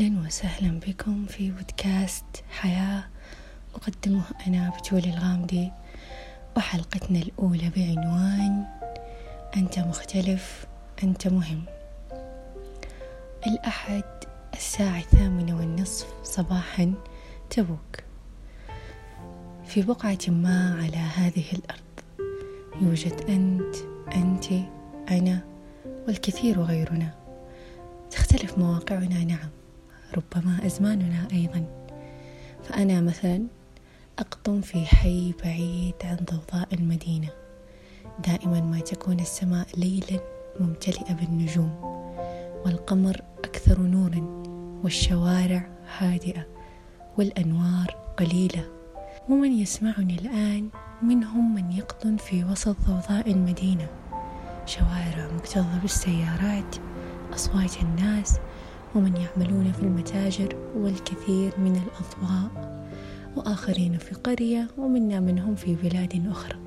أهلا وسهلا بكم في بودكاست حياة أقدمه أنا بتول الغامدي وحلقتنا الأولى بعنوان أنت مختلف أنت مهم. الأحد الساعة الثامنة والنصف صباحا تبوك. في بقعة ما على هذه الأرض يوجد أنت أنت أنا والكثير غيرنا. تختلف مواقعنا نعم. ربما أزماننا أيضا. فأنا مثلا أقطن في حي بعيد عن ضوضاء المدينة. دائما ما تكون السماء ليلا ممتلئة بالنجوم والقمر أكثر نورا والشوارع هادئة والأنوار قليلة. ومن يسمعني الآن منهم من يقطن في وسط ضوضاء المدينة. شوارع مكتظة بالسيارات أصوات الناس ومن يعملون في المتاجر والكثير من الأضواء وآخرين في قرية ومنا منهم في بلاد أخرى.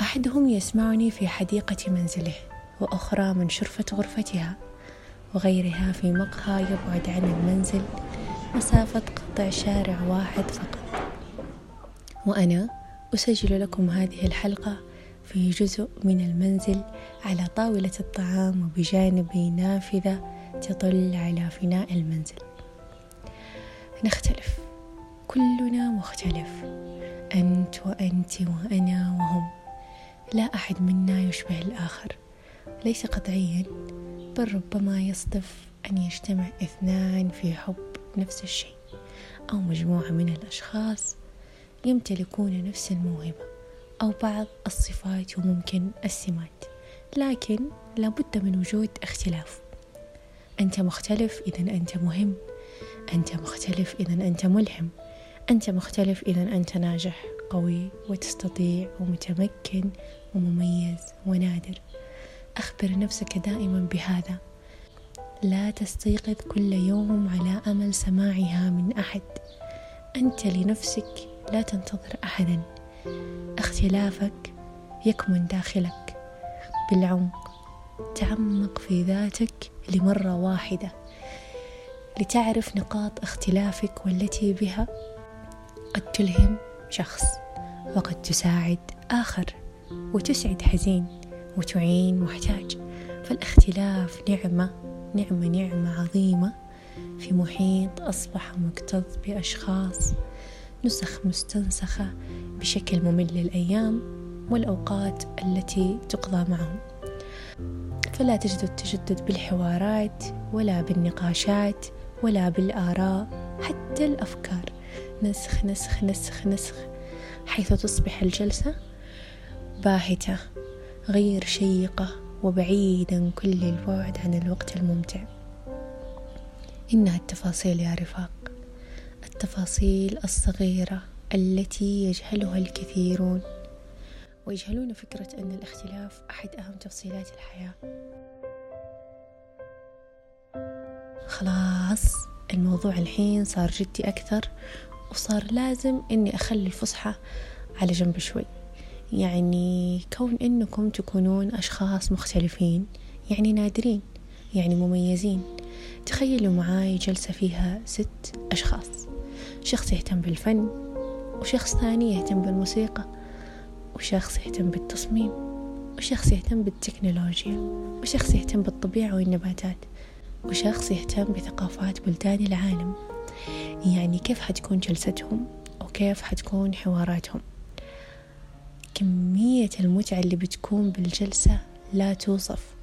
أحدهم يسمعني في حديقة منزله وأخرى من شرفة غرفتها وغيرها في مقهى يبعد عن المنزل مسافة قطع شارع واحد فقط. وأنا أسجل لكم هذه الحلقة في جزء من المنزل على طاولة الطعام وبجانبي نافذة تطل على فناء المنزل. نختلف. كلنا مختلف. أنت وأنت وأنا وهم. لا أحد منا يشبه الآخر. ليس قطعيا بل ربما يصدف أن يجتمع اثنان في حب نفس الشيء أو مجموعة من الأشخاص يمتلكون نفس الموهبة. أو بعض الصفات وممكن السمات لكن لابد من وجود اختلاف. أنت مختلف إذا أنت مهم. أنت مختلف إذا أنت ملهم. أنت مختلف إذا أنت ناجح قوي وتستطيع ومتمكن ومميز ونادر. أخبر نفسك دائما بهذا. لا تستيقظ كل يوم على أمل سماعها من أحد. أنت لنفسك لا تنتظر أحدا. اختلافك يكمن داخلك. بالعمق تعمق في ذاتك لمرة واحدة لتعرف نقاط اختلافك والتي بها. قد تلهم شخص وقد تساعد آخر وتسعد حزين وتعين محتاج. فالاختلاف نعمة نعمة نعمة عظيمة. في محيط أصبح مكتظ بأشخاص نسخ مستنسخة بشكل ممل للأيام والأوقات التي تقضى معهم. فلا تجد التجدد بالحوارات ولا بالنقاشات ولا بالآراء حتى الأفكار. نسخ نسخ نسخ نسخ حيث تصبح الجلسة باهتة غير شيقة وبعيدا كل البعد عن الوقت الممتع. إنها التفاصيل يا رفاق التفاصيل الصغيرة. التي يجهلها الكثيرون. ويجهلون فكرة أن الاختلاف أحد أهم تفصيلات الحياة. خلاص الموضوع الحين صار جدي أكثر وصار لازم إني أخلي الفصحى على جنب شوي. يعني كون إنكم تكونون أشخاص مختلفين يعني نادرين يعني مميزين. تخيلوا معاي جلسة فيها ست أشخاص. شخص يهتم بالفن وشخص ثاني يهتم بالموسيقى وشخص يهتم بالتصميم وشخص يهتم بالتكنولوجيا وشخص يهتم بالطبيعة والنباتات وشخص يهتم بثقافات بلدان العالم. يعني كيف حتكون جلستهم وكيف حتكون حواراتهم؟ كمية المتعة اللي بتكون بالجلسة لا توصف.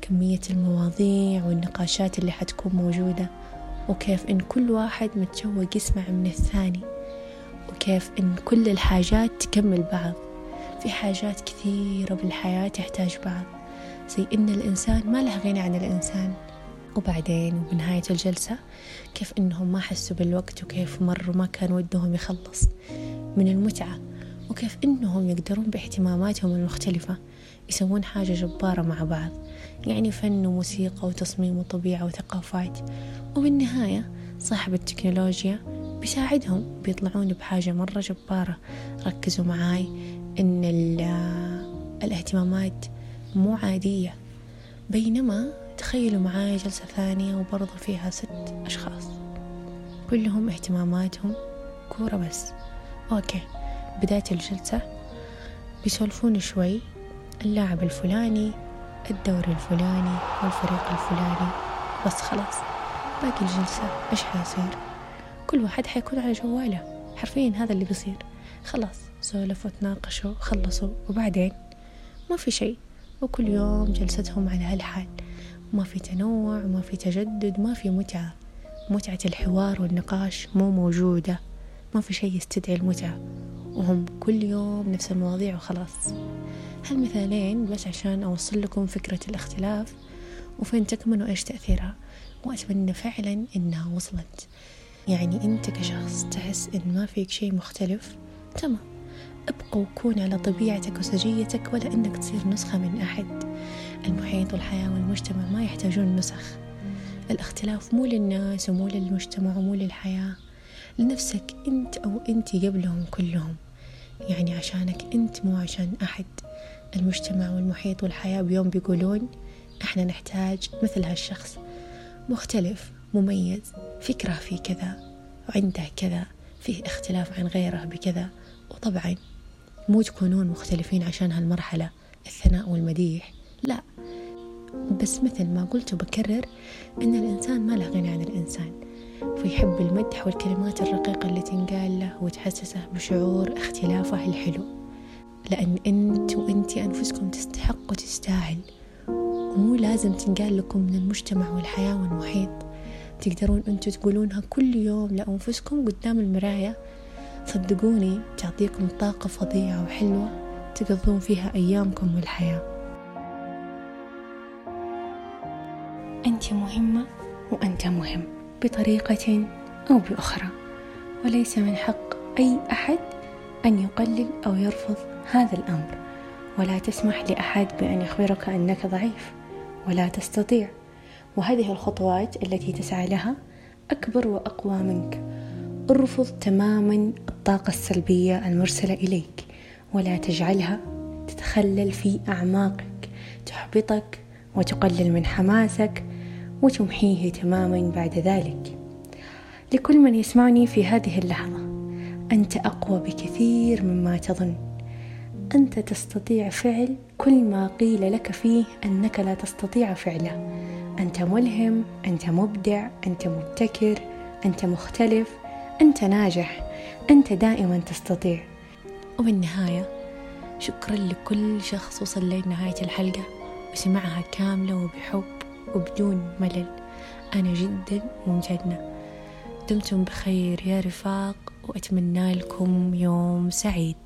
كمية المواضيع والنقاشات اللي حتكون موجودة وكيف إن كل واحد متشوق يسمع من الثاني. وكيف إن كل الحاجات تكمل بعض. في حاجات كثيرة بالحياة تحتاج بعض. زي إن الإنسان ما له غنى عن الإنسان. وبعدين وبنهاية الجلسة كيف إنهم ما حسوا بالوقت وكيف مروا ما كان ودهم يخلص من المتعة. وكيف إنهم يقدرون باهتماماتهم المختلفة. يسوون حاجة جبارة مع بعض. يعني فن وموسيقى وتصميم وطبيعة وثقافات. وبالنهاية صاحب التكنولوجيا بيساعدهم بيطلعون بحاجة مرة جبارة. ركزوا معاي إن الاهتمامات مو عادية. بينما تخيلوا معاي جلسة ثانية وبرضو فيها ست أشخاص. كلهم اهتماماتهم كورة بس. أوكي بداية الجلسة. بيسولفون شوي. اللاعب الفلاني الدوري الفلاني والفريق الفلاني. بس خلاص باقي الجلسة إيش حيصير؟ كل واحد حيكون على جواله. حرفيا هذا اللي بيصير. خلاص سولفوا تناقشوا خلصوا. وبعدين؟ ما في شيء. وكل يوم جلستهم على هالحال. ما في تنوع ما في تجدد ما في متعة. متعة الحوار والنقاش مو موجودة. ما في شيء يستدعي المتعة. وهم كل يوم نفس المواضيع وخلاص. هالمثالين بس عشان أوصل لكم فكرة الاختلاف. وفين تكمن وإيش تأثيرها؟ وأتمنى فعلا إنها وصلت. يعني أنت كشخص تحس إن ما فيك شيء مختلف؟ تمام. أبقى وكون على طبيعتك وسجيتك ولا إنك تصير نسخة من أحد. المحيط والحياة والمجتمع ما يحتاجون نسخ. الاختلاف مو للناس ومو للمجتمع ومو للحياة. لنفسك أنت أو أنت قبلهم كلهم. يعني عشانك أنت مو عشان أحد. المجتمع والمحيط والحياة بيوم بيقولون إحنا نحتاج مثل هالشخص. مختلف. مميز فكرة في كذا وعنده كذا فيه اختلاف عن غيره بكذا. وطبعا مو تكونون مختلفين عشان هالمرحلة الثناء والمديح لا. بس مثل ما قلت وبكرر إن الإنسان ما له غنى عن الإنسان. فيحب المدح والكلمات الرقيقة اللي تنقال له وتحسسه بشعور اختلافه الحلو. لأن أنت وأنتي أنفسكم تستحق وتستاهل. ومو لازم تنقال لكم من المجتمع والحياة والمحيط. تقدرون أنتوا تقولونها كل يوم لأنفسكم قدام المراية. صدقوني تعطيكم طاقة فظيعة وحلوة تقضون فيها أيامكم والحياة. أنت مهمة وأنت مهم بطريقة أو بأخرى وليس من حق أي أحد أن يقلل أو يرفض هذا الأمر. ولا تسمح لأحد بأن يخبرك أنك ضعيف ولا تستطيع وهذه الخطوات التي تسعى لها أكبر وأقوى منك. ارفض تماما الطاقة السلبية المرسلة إليك ولا تجعلها تتخلل في أعماقك تحبطك وتقلل من حماسك وتمحيه تماما بعد ذلك. لكل من يسمعني في هذه اللحظة أنت أقوى بكثير مما تظن. أنت تستطيع فعل كل ما قيل لك فيه أنك لا تستطيع فعله. أنت ملهم أنت مبدع أنت مبتكر أنت مختلف أنت ناجح أنت دائما تستطيع. وبالنهاية شكرا لكل شخص وصل لنهاية الحلقة. وسمعها كاملة وبحب وبدون ملل. أنا جدا ممتنة دمتم بخير يا رفاق وأتمنى لكم يوم سعيد.